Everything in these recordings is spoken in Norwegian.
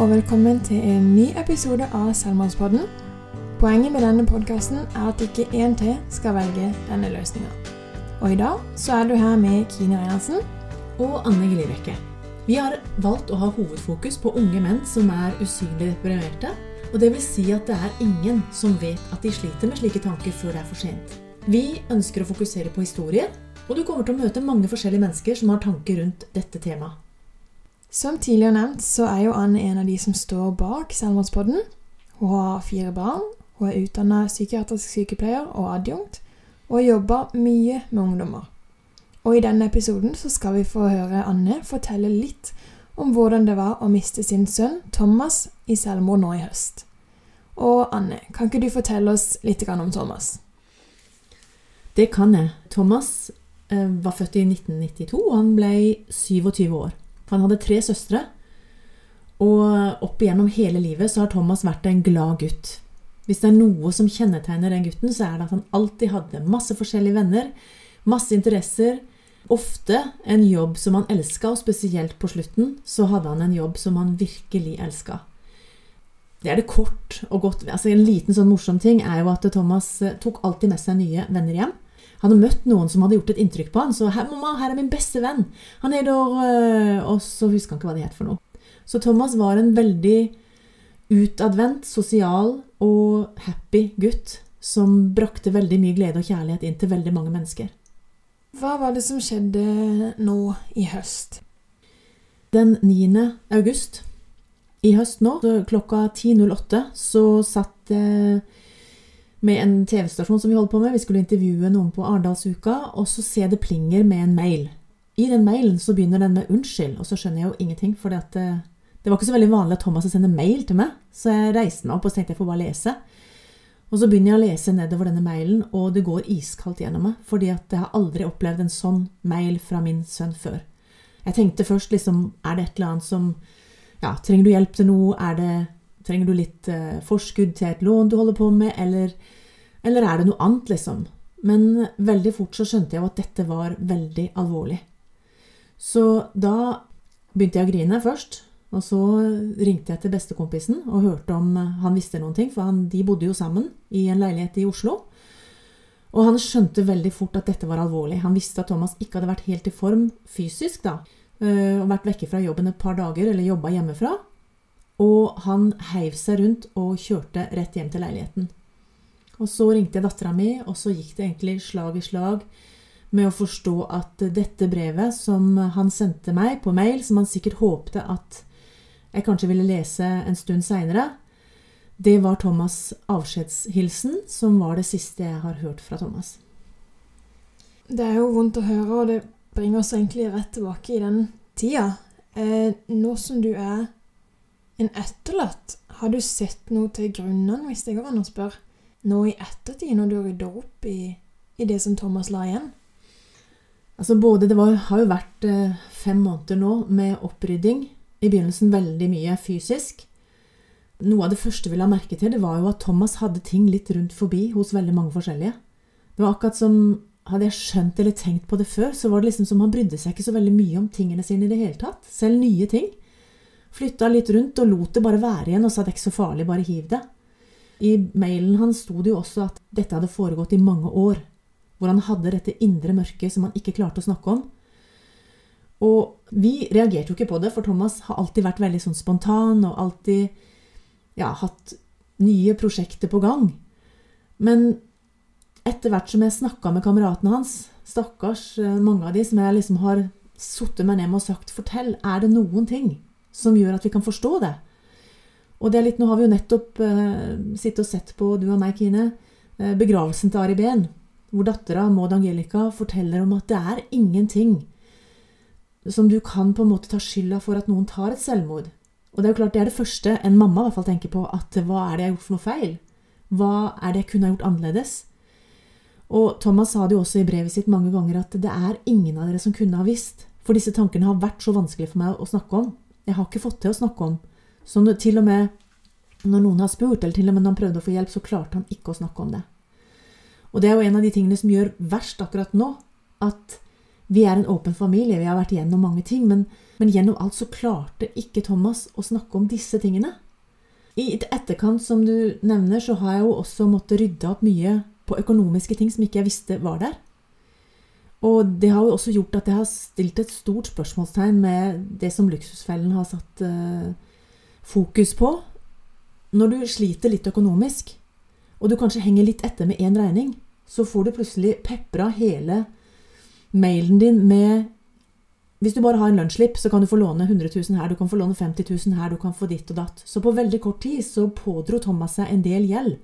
og velkommen til en ny episode av Selvmordspodden. Poenget med denne podkasten er at ikke én til skal velge denne løsninga. Og i dag så er du her med Kine Reinertsen. og Anne Glivekke. Vi har valgt å ha hovedfokus på unge menn som er usynlig deprimerte. Og det vil si at det er ingen som vet at de sliter med slike tanker før det er for sent. Vi ønsker å fokusere på historier, og du kommer til å møte mange forskjellige mennesker som har tanker rundt dette temaet. Som tidligere nevnt så er jo Anne en av de som står bak Selvmordspodden. Hun har fire barn, hun er utdanna psykiatrisk sykepleier og adjunkt, og jobber mye med ungdommer. Og i denne episoden så skal vi få høre Anne fortelle litt om hvordan det var å miste sin sønn Thomas i selvmord nå i høst. Og Anne, kan ikke du fortelle oss litt om Thomas? Det kan jeg. Thomas eh, var født i 1992, og han ble 27 år. Han hadde tre søstre, og opp igjennom hele livet så har Thomas vært en glad gutt. Hvis det er noe som kjennetegner den gutten, så er det at han alltid hadde masse forskjellige venner, masse interesser, ofte en jobb som han elska, og spesielt på slutten så hadde han en jobb som han virkelig elska. Det er det kort og godt altså En liten sånn morsom ting er jo at Thomas eh, tok alltid med seg nye venner hjem. Han hadde møtt noen som hadde gjort et inntrykk på han, så her, 'Mamma, her er min beste venn. Han er der øh, Og så husker han ikke hva det het for noe. Så Thomas var en veldig utadvendt, sosial og happy gutt som brakte veldig mye glede og kjærlighet inn til veldig mange mennesker. Hva var det som skjedde nå i høst? Den 9. august i høst nå, klokka 10.08, så satt jeg med en TV-stasjon som vi holdt på med. Vi skulle intervjue noen på Arendalsuka, og så ser det plinger med en mail. I den mailen så begynner den med 'unnskyld', og så skjønner jeg jo ingenting. For det, det var ikke så veldig vanlig at Thomas sender mail til meg, så jeg reiste meg opp og tenkte jeg får bare lese. Og så begynner jeg å lese nedover denne mailen, og det går iskaldt gjennom meg. Fordi jeg har aldri opplevd en sånn mail fra min sønn før. Jeg tenkte først liksom Er det et eller annet som Ja, trenger du hjelp til noe? Er det Trenger du litt eh, forskudd til et lån du holder på med, eller, eller er det noe annet, liksom? Men veldig fort så skjønte jeg jo at dette var veldig alvorlig. Så da begynte jeg å grine først. Og så ringte jeg til bestekompisen og hørte om han visste noen ting, for han, de bodde jo sammen i en leilighet i Oslo. Og han skjønte veldig fort at dette var alvorlig. Han visste at Thomas ikke hadde vært helt i form fysisk, da, og vært vekke fra jobben et par dager, eller jobba hjemmefra. Og han heiv seg rundt og kjørte rett hjem til leiligheten. Og så ringte jeg dattera mi, og så gikk det egentlig slag i slag med å forstå at dette brevet som han sendte meg på mail, som han sikkert håpte at jeg kanskje ville lese en stund seinere, det var Thomas' avskjedshilsen, som var det siste jeg har hørt fra Thomas. Det er jo vondt å høre, og det bringer oss egentlig rett tilbake i den tida. Eh, nå som du er en etterlatt, har du sett noe til grunnene, hvis det går an å spørre, nå i ettertid, når du rydder opp i, i det som Thomas la igjen? Altså både, Det var, har jo vært eh, fem måneder nå med opprydding. I begynnelsen veldig mye fysisk. Noe av det første vi la merke til, det var jo at Thomas hadde ting litt rundt forbi hos veldig mange forskjellige. Det var akkurat som Hadde jeg skjønt eller tenkt på det før, så var det liksom som han brydde seg ikke så veldig mye om tingene sine i det hele tatt. Selv nye ting. Flytta litt rundt og lot det bare være igjen og sa det er ikke så farlig, bare hiv det. I mailen hans sto det jo også at dette hadde foregått i mange år. Hvor han hadde dette indre mørket som han ikke klarte å snakke om. Og vi reagerte jo ikke på det, for Thomas har alltid vært veldig sånn spontan og alltid ja, hatt nye prosjekter på gang. Men etter hvert som jeg snakka med kameratene hans, stakkars mange av de som jeg liksom har satt meg ned med og sagt Fortell, er det noen ting som gjør at vi kan forstå det? Og det er litt, Nå har vi jo nettopp eh, sittet og sett på, du og meg, Kine, eh, begravelsen til Ari Behn, hvor dattera Maud Angelica forteller om at det er ingenting som du kan på en måte ta skylda for at noen tar et selvmord. Og det er jo klart det er det første en mamma i hvert fall tenker på, at hva er det jeg har gjort for noe feil? Hva er det jeg kunne ha gjort annerledes? Og Thomas sa det jo også i brevet sitt mange ganger at det er ingen av dere som kunne ha visst, for disse tankene har vært så vanskelig for meg å snakke om. Jeg har ikke fått til å snakke om. Så til og med når noen har spurt, eller til og med når han prøvde å få hjelp, så klarte han ikke å snakke om det. Og det er jo en av de tingene som gjør verst akkurat nå, at Vi er en åpen familie, vi har vært gjennom mange ting, men, men gjennom alt så klarte ikke Thomas å snakke om disse tingene. I etterkant, som du nevner, så har jeg jo også måttet rydde opp mye på økonomiske ting som ikke jeg visste var der. Og det har jo også gjort at jeg har stilt et stort spørsmålstegn med det som Luksusfellen har satt uh, fokus på. Når du sliter litt økonomisk, og du kanskje henger litt etter med én regning, så får du plutselig pepra hele mailen din med Hvis du bare har en lønnsslipp, så kan du få låne 100 000 her, du kan få låne 50 000 her, du kan få ditt og datt. Så på veldig kort tid så pådro Thomas seg en del gjeld,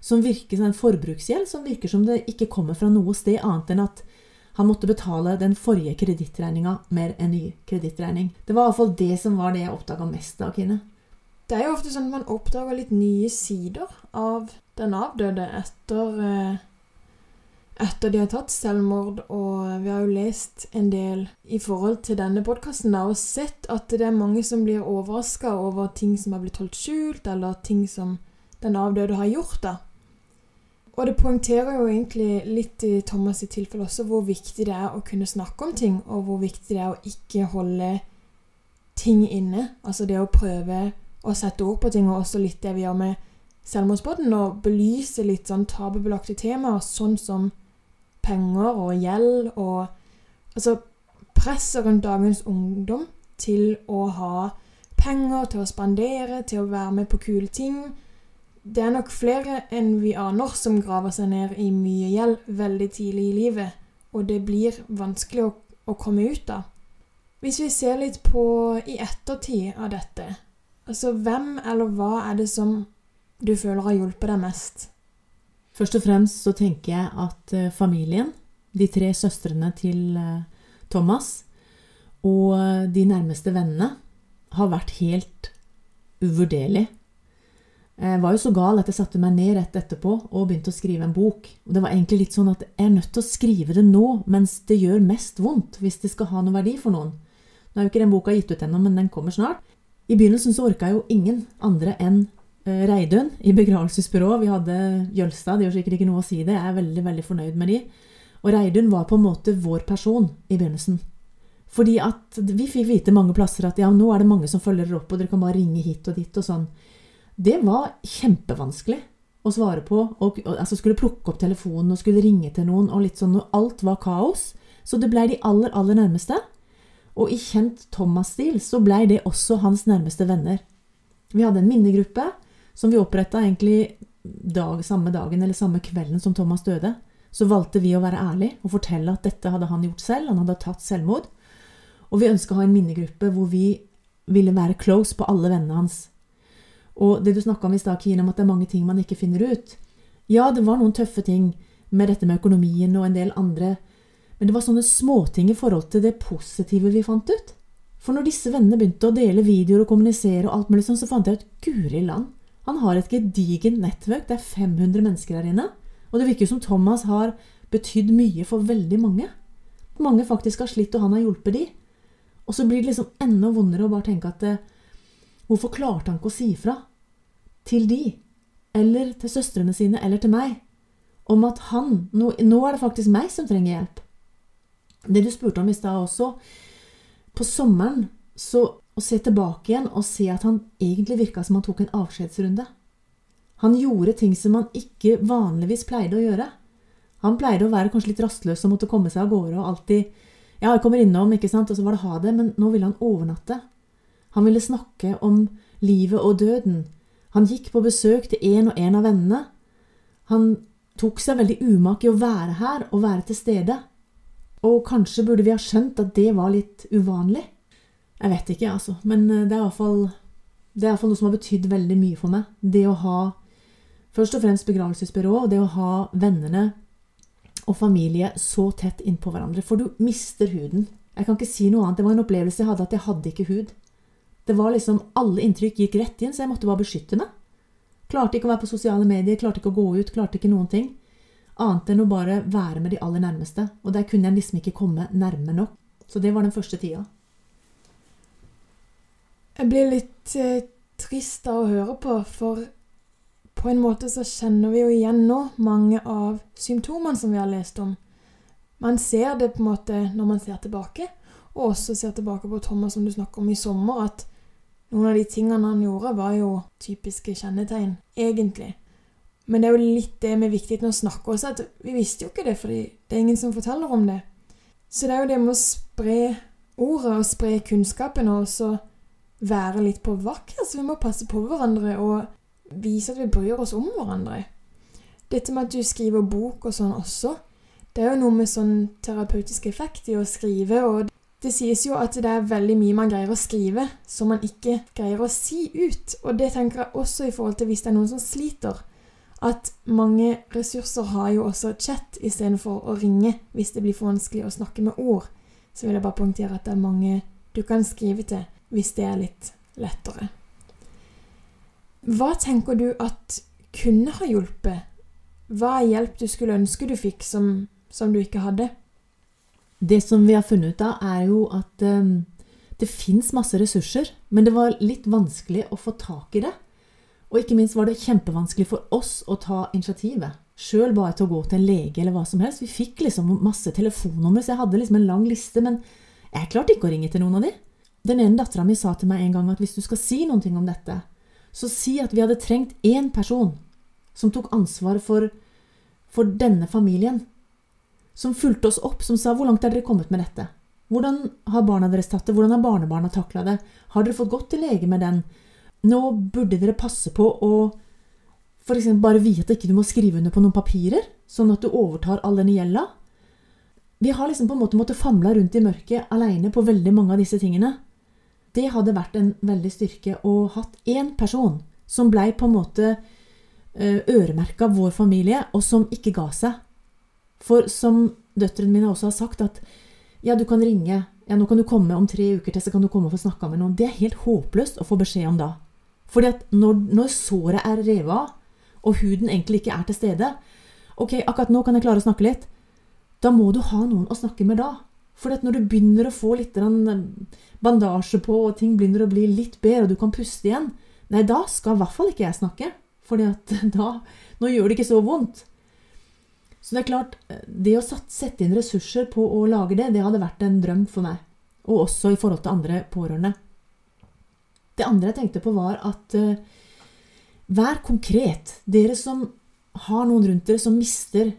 som virker som en forbruksgjeld som virker som det ikke kommer fra noe sted annet enn at han måtte betale den forrige kredittregninga med en ny kredittregning. Det var iallfall det som var det jeg oppdaga mest av Kine. Det er jo ofte sånn at man oppdager litt nye sider av den avdøde etter eh, etter de har tatt selvmord, og vi har jo lest en del i forhold til denne podkasten og sett at det er mange som blir overraska over ting som har blitt holdt skjult, eller ting som den avdøde har gjort. da. Og det poengterer jo egentlig litt i Thomas' sitt tilfelle også hvor viktig det er å kunne snakke om ting, og hvor viktig det er å ikke holde ting inne. Altså det å prøve å sette ord på ting, og også litt det vi gjør med Selvmordsbåten, og belyse litt sånn tabubelagte temaer, sånn som penger og gjeld og Altså presset rundt dagens ungdom til å ha penger, til å spandere, til å være med på kule ting. Det er nok flere enn vi aner som graver seg ned i mye gjeld veldig tidlig i livet, og det blir vanskelig å, å komme ut av. Hvis vi ser litt på i ettertid av dette, altså hvem eller hva er det som du føler har hjulpet deg mest? Først og fremst så tenker jeg at eh, familien, de tre søstrene til eh, Thomas og eh, de nærmeste vennene, har vært helt uvurderlig. Jeg var jo så gal at jeg satte meg ned rett etterpå og begynte å skrive en bok. Og det var egentlig litt sånn at jeg er nødt til å skrive det nå, mens det gjør mest vondt, hvis det skal ha noe verdi for noen. Nå er jo ikke den boka gitt ut ennå, men den kommer snart. I begynnelsen så orka jo ingen andre enn Eh, Reidun i begravelsesbyrået. Vi hadde Jølstad, det gjør sikkert ikke noe å si det. Jeg er veldig veldig fornøyd med de. Og Reidun var på en måte vår person i begynnelsen. Fordi at vi fikk vite mange plasser at ja, nå er det mange som følger dere opp, og dere kan bare ringe hit og dit og sånn. Det var kjempevanskelig å svare på. Og, og, altså skulle plukke opp telefonen og skulle ringe til noen, og litt sånn, og alt var kaos. Så det blei de aller, aller nærmeste. Og i kjent Thomas-stil så blei det også hans nærmeste venner. Vi hadde en minnegruppe som vi oppretta egentlig dag, samme dagen eller samme kvelden som Thomas døde. Så valgte vi å være ærlige og fortelle at dette hadde han gjort selv. Han hadde tatt selvmord. Og vi ønska å ha en minnegruppe hvor vi ville være close på alle vennene hans. Og det du snakka om i stad, Kine, om at det er mange ting man ikke finner ut. Ja, det var noen tøffe ting med dette med økonomien og en del andre, men det var sånne småting i forhold til det positive vi fant ut. For når disse vennene begynte å dele videoer og kommunisere, og alt mulig sånn, så fant jeg ut guri land, han har et gedigent nettverk. Det er 500 mennesker her inne. Og det virker som Thomas har betydd mye for veldig mange. Mange faktisk har slitt, og han har hjulpet de. Og så blir det liksom enda vondere å bare tenke at eh, Hvorfor klarte han ikke å si fra til de, eller til søstrene sine, eller til meg, om at han nå, nå er det faktisk meg som trenger hjelp. Det du spurte om i stad også På sommeren så å se tilbake igjen og se at han egentlig virka som han tok en avskjedsrunde. Han gjorde ting som han ikke vanligvis pleide å gjøre. Han pleide å være kanskje litt rastløs og måtte komme seg av gårde og alltid Ja, jeg kommer innom, ikke sant, og så var det ha det, men nå ville han overnatte. Han ville snakke om livet og døden. Han gikk på besøk til en og en av vennene. Han tok seg veldig umak i å være her og være til stede. Og kanskje burde vi ha skjønt at det var litt uvanlig. Jeg vet ikke, altså. Men eh, det er iallfall det er noe som har betydd veldig mye for meg. Det å ha først og fremst begravelsesbyrå, og det å ha vennene og familie så tett innpå hverandre. For du mister huden. Jeg kan ikke si noe annet. Det var en opplevelse jeg hadde, at jeg hadde ikke hud. Det var liksom, Alle inntrykk gikk rett inn, så jeg måtte bare beskytte meg. Klarte ikke å være på sosiale medier, klarte ikke å gå ut, klarte ikke noen ting. Annet enn å bare være med de aller nærmeste. Og der kunne jeg liksom ikke komme nærme nok. Så det var den første tida. Jeg blir litt eh, trist av å høre på, for på en måte så kjenner vi jo igjen nå mange av symptomene som vi har lest om. Man ser det på en måte når man ser tilbake, og også ser tilbake på Thomas som du snakker om i sommer, at noen av de tingene han gjorde, var jo typiske kjennetegn, egentlig. Men det er jo litt det med viktigheten å snakke også, at vi visste jo ikke det, fordi det er ingen som forteller om det. Så det er jo det med å spre ordet og spre kunnskapen og også være litt på vakt. Altså, vi må passe på hverandre og vise at vi bryr oss om hverandre. Dette med at du skriver bok og sånn også, det er jo noe med sånn terapeutisk effekt i å skrive, og det sies jo at det er veldig mye man greier å skrive som man ikke greier å si ut. Og det tenker jeg også i forhold til hvis det er noen som sliter. At mange ressurser har jo også chat istedenfor å ringe hvis det blir for vanskelig å snakke med ord. Så vil jeg bare poengtere at det er mange du kan skrive til hvis det er litt lettere. Hva tenker du at kunne ha hjulpet? Hva er hjelp du skulle ønske du fikk som, som du ikke hadde? Det som vi har funnet ut av, er jo at um, det fins masse ressurser, men det var litt vanskelig å få tak i det. Og ikke minst var det kjempevanskelig for oss å ta initiativet. Sjøl bare til å gå til en lege eller hva som helst. Vi fikk liksom masse telefonnummer, så jeg hadde liksom en lang liste, men jeg klarte ikke å ringe til noen av de. Den ene dattera mi sa til meg en gang at hvis du skal si noe om dette, så si at vi hadde trengt én person som tok ansvar for, for denne familien. Som fulgte oss opp, som sa 'Hvor langt er dere kommet med dette?' 'Hvordan har barna deres tatt det? Hvordan har barnebarna takla det?' 'Har dere fått gått til lege med den?' 'Nå burde dere passe på å f.eks. bare vite at ikke du må skrive under på noen papirer, sånn at du overtar all denne gjelda.' Vi har liksom på en måte måttet famle rundt i mørket aleine på veldig mange av disse tingene. Det hadde vært en veldig styrke å hatt én person som blei på en måte eh, øremerka vår familie, og som ikke ga seg. For som døtrene mine også har sagt, at ja, du kan ringe, ja, nå kan du komme om tre uker til, så kan du komme og få snakka med noen. Det er helt håpløst å få beskjed om da. Fordi at når, når såret er revet av, og huden egentlig ikke er til stede Ok, akkurat nå kan jeg klare å snakke litt. Da må du ha noen å snakke med da. For når du begynner å få litt bandasje på, og ting begynner å bli litt bedre, og du kan puste igjen, nei, da skal i hvert fall ikke jeg snakke. For da Nå gjør det ikke så vondt. Så det er klart, det å sette inn ressurser på å lage det, det hadde vært en drøm for meg. Og også i forhold til andre pårørende. Det andre jeg tenkte på, var at uh, vær konkret. Dere som har noen rundt dere som mister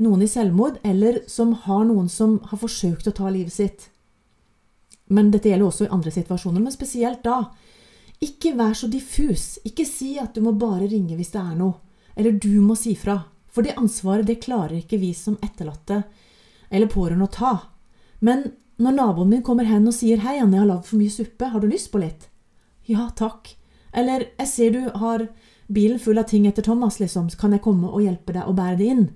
noen i selvmord, eller som har noen som har forsøkt å ta livet sitt. Men dette gjelder også i andre situasjoner, men spesielt da. Ikke vær så diffus. Ikke si at du må bare ringe hvis det er noe, eller du må si fra. For det ansvaret det klarer ikke vi som etterlatte eller pårørende å ta. Men når naboen min kommer hen og sier 'Hei, Anne, jeg har lagd for mye suppe. Har du lyst på litt?' 'Ja, takk.' Eller 'Jeg ser du har bilen full av ting etter Thomas, liksom. Kan jeg komme og hjelpe deg å bære det inn?'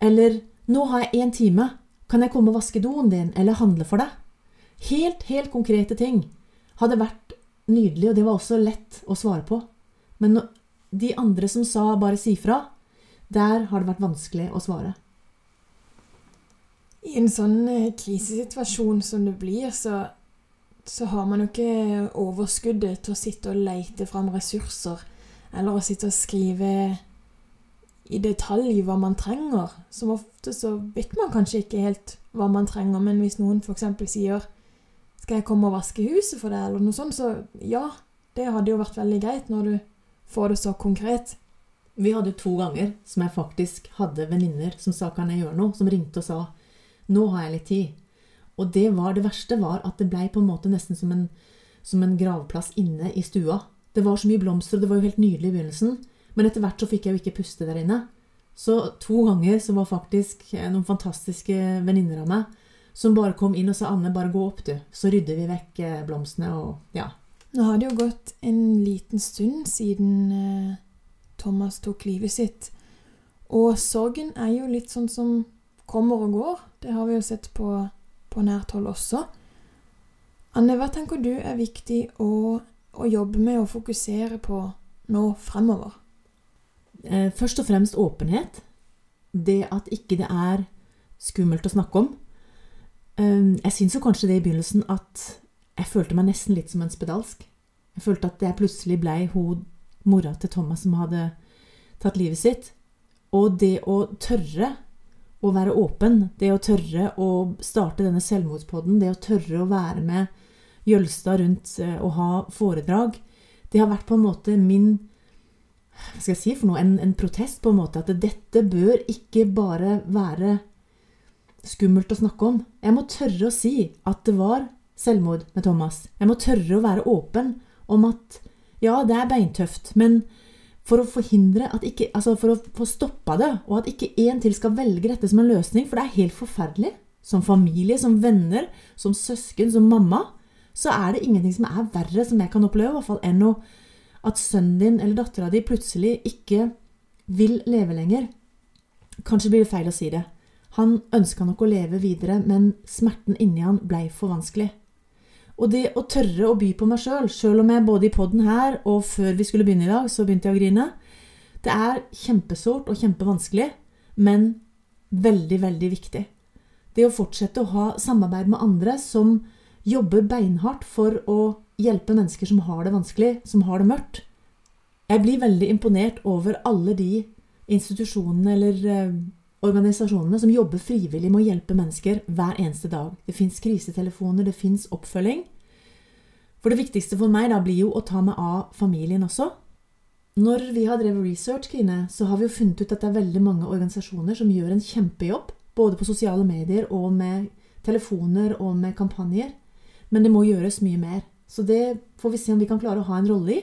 Eller 'Nå har jeg én time. Kan jeg komme og vaske doen din, eller handle for deg?' Helt, helt konkrete ting hadde vært nydelig, og det var også lett å svare på. Men de andre som sa 'bare si fra', der har det vært vanskelig å svare. I en sånn eh, krisesituasjon som det blir, så, så har man jo ikke overskuddet til å sitte og leite fram ressurser, eller å sitte og skrive i detalj hva man trenger. Som ofte så vet man kanskje ikke helt hva man trenger, men hvis noen f.eks. sier 'Skal jeg komme og vaske huset for deg?' eller noe sånt, så ja, det hadde jo vært veldig greit når du får det så konkret. Vi hadde to ganger som jeg faktisk hadde venninner som sa 'Kan jeg gjøre noe?' som ringte og sa 'Nå har jeg litt tid'. Og det var det verste var at det blei på en måte nesten som en, som en gravplass inne i stua. Det var så mye blomster, og det var jo helt nydelig i begynnelsen. Men etter hvert så fikk jeg jo ikke puste der inne. Så to ganger så var faktisk noen fantastiske venninner av meg som bare kom inn og sa 'Anne, bare gå opp, du', så rydder vi vekk eh, blomstene og ja. Nå har det jo gått en liten stund siden eh, Thomas tok livet sitt. Og sorgen er jo litt sånn som kommer og går. Det har vi jo sett på, på nært hold også. Anne, hva tenker du er viktig å, å jobbe med og fokusere på nå fremover? Eh, først og fremst åpenhet. Det at ikke det er skummelt å snakke om. Eh, jeg syns jo kanskje det i begynnelsen at jeg følte meg nesten litt som en spedalsk. Jeg følte at jeg plutselig blei hun mora til Thomas som hadde tatt livet sitt. Og det å tørre å være åpen, det å tørre å starte denne selvmordspodden, det å tørre å være med Jølstad rundt eh, og ha foredrag, det har vært på en måte min hva skal jeg si for noe, en, en protest på en måte at dette bør ikke bare være skummelt å snakke om. Jeg må tørre å si at det var selvmord med Thomas. Jeg må tørre å være åpen om at ja, det er beintøft, men for å forhindre at ikke, altså for å få stoppa det, og at ikke én til skal velge dette som en løsning, for det er helt forferdelig. Som familie, som venner, som søsken, som mamma, så er det ingenting som er verre, som jeg kan oppleve, i hvert fall, enn å, at sønnen din eller dattera di plutselig ikke vil leve lenger. Kanskje blir det feil å si det. Han ønska nok å leve videre, men smerten inni han blei for vanskelig. Og det å tørre å by på meg sjøl, sjøl om jeg både i poden her og før vi skulle begynne i dag, så begynte jeg å grine Det er kjempesårt og kjempevanskelig, men veldig, veldig viktig. Det å fortsette å ha samarbeid med andre som jobber beinhardt for å hjelpe mennesker som har det vanskelig, som har det mørkt. Jeg blir veldig imponert over alle de institusjonene eller eh, organisasjonene som jobber frivillig med å hjelpe mennesker hver eneste dag. Det fins krisetelefoner, det fins oppfølging. For det viktigste for meg da blir jo å ta meg av familien også. Når vi har drevet research, Kine, så har vi jo funnet ut at det er veldig mange organisasjoner som gjør en kjempejobb, både på sosiale medier og med telefoner og med kampanjer. Men det må gjøres mye mer. Så det får vi se om vi kan klare å ha en rolle i.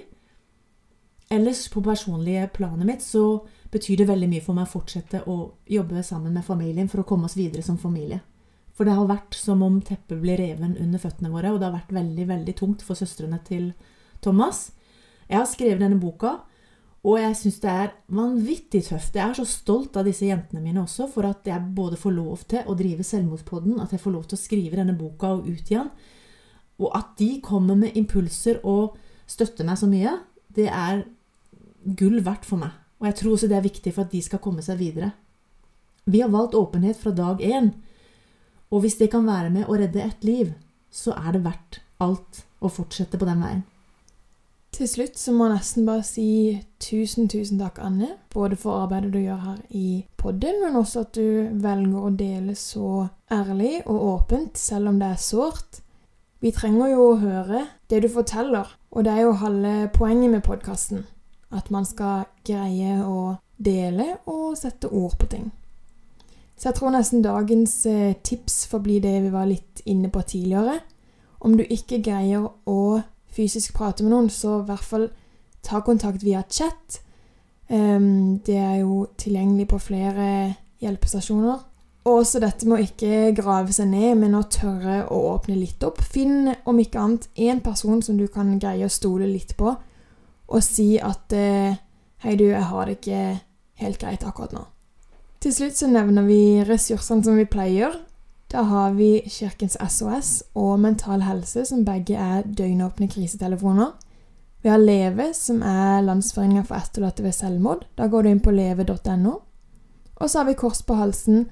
Ellers, på personlige planet mitt, så betyr det veldig mye for meg å fortsette å jobbe sammen med familien for å komme oss videre som familie. For det har vært som om teppet blir reven under føttene våre, og det har vært veldig, veldig tungt for søstrene til Thomas. Jeg har skrevet denne boka, og jeg syns det er vanvittig tøft. Jeg er så stolt av disse jentene mine også, for at jeg både får lov til å drive Selvmordspodden, at jeg får lov til å skrive denne boka og utgi den, og at de kommer med impulser og støtter meg så mye, det er gull verdt for meg. Og jeg tror også det er viktig for at de skal komme seg videre. Vi har valgt åpenhet fra dag én, og hvis det kan være med å redde et liv, så er det verdt alt å fortsette på den veien. Til slutt så må jeg nesten bare si tusen, tusen takk, Anne. Både for arbeidet du gjør her i podden, men også at du velger å dele så ærlig og åpent, selv om det er sårt. Vi trenger jo å høre det du forteller, og det er jo halve poenget med podkasten. At man skal greie å dele og sette ord på ting. Så jeg tror nesten dagens eh, tips får bli det vi var litt inne på tidligere. Om du ikke greier å fysisk prate med noen, så i hvert fall ta kontakt via chat. Um, det er jo tilgjengelig på flere hjelpestasjoner. Og også dette med å ikke grave seg ned, men å tørre å åpne litt opp. Finn om ikke annet én person som du kan greie å stole litt på, og si at eh, 'Hei, du, jeg har det ikke helt greit akkurat nå'. Til slutt så nevner vi ressursene som vi pleier. Da har vi Kirkens SOS og Mental Helse, som begge er døgnåpne krisetelefoner. Vi har Leve, som er Landsforeninga for etterlatte ved selvmord. Da går du inn på leve.no. Og så har vi Kors på halsen,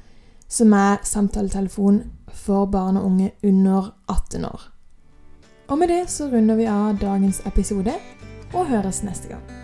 som er samtaletelefon for barn og unge under 18 år. Og med det så runder vi av dagens episode og høres neste gang.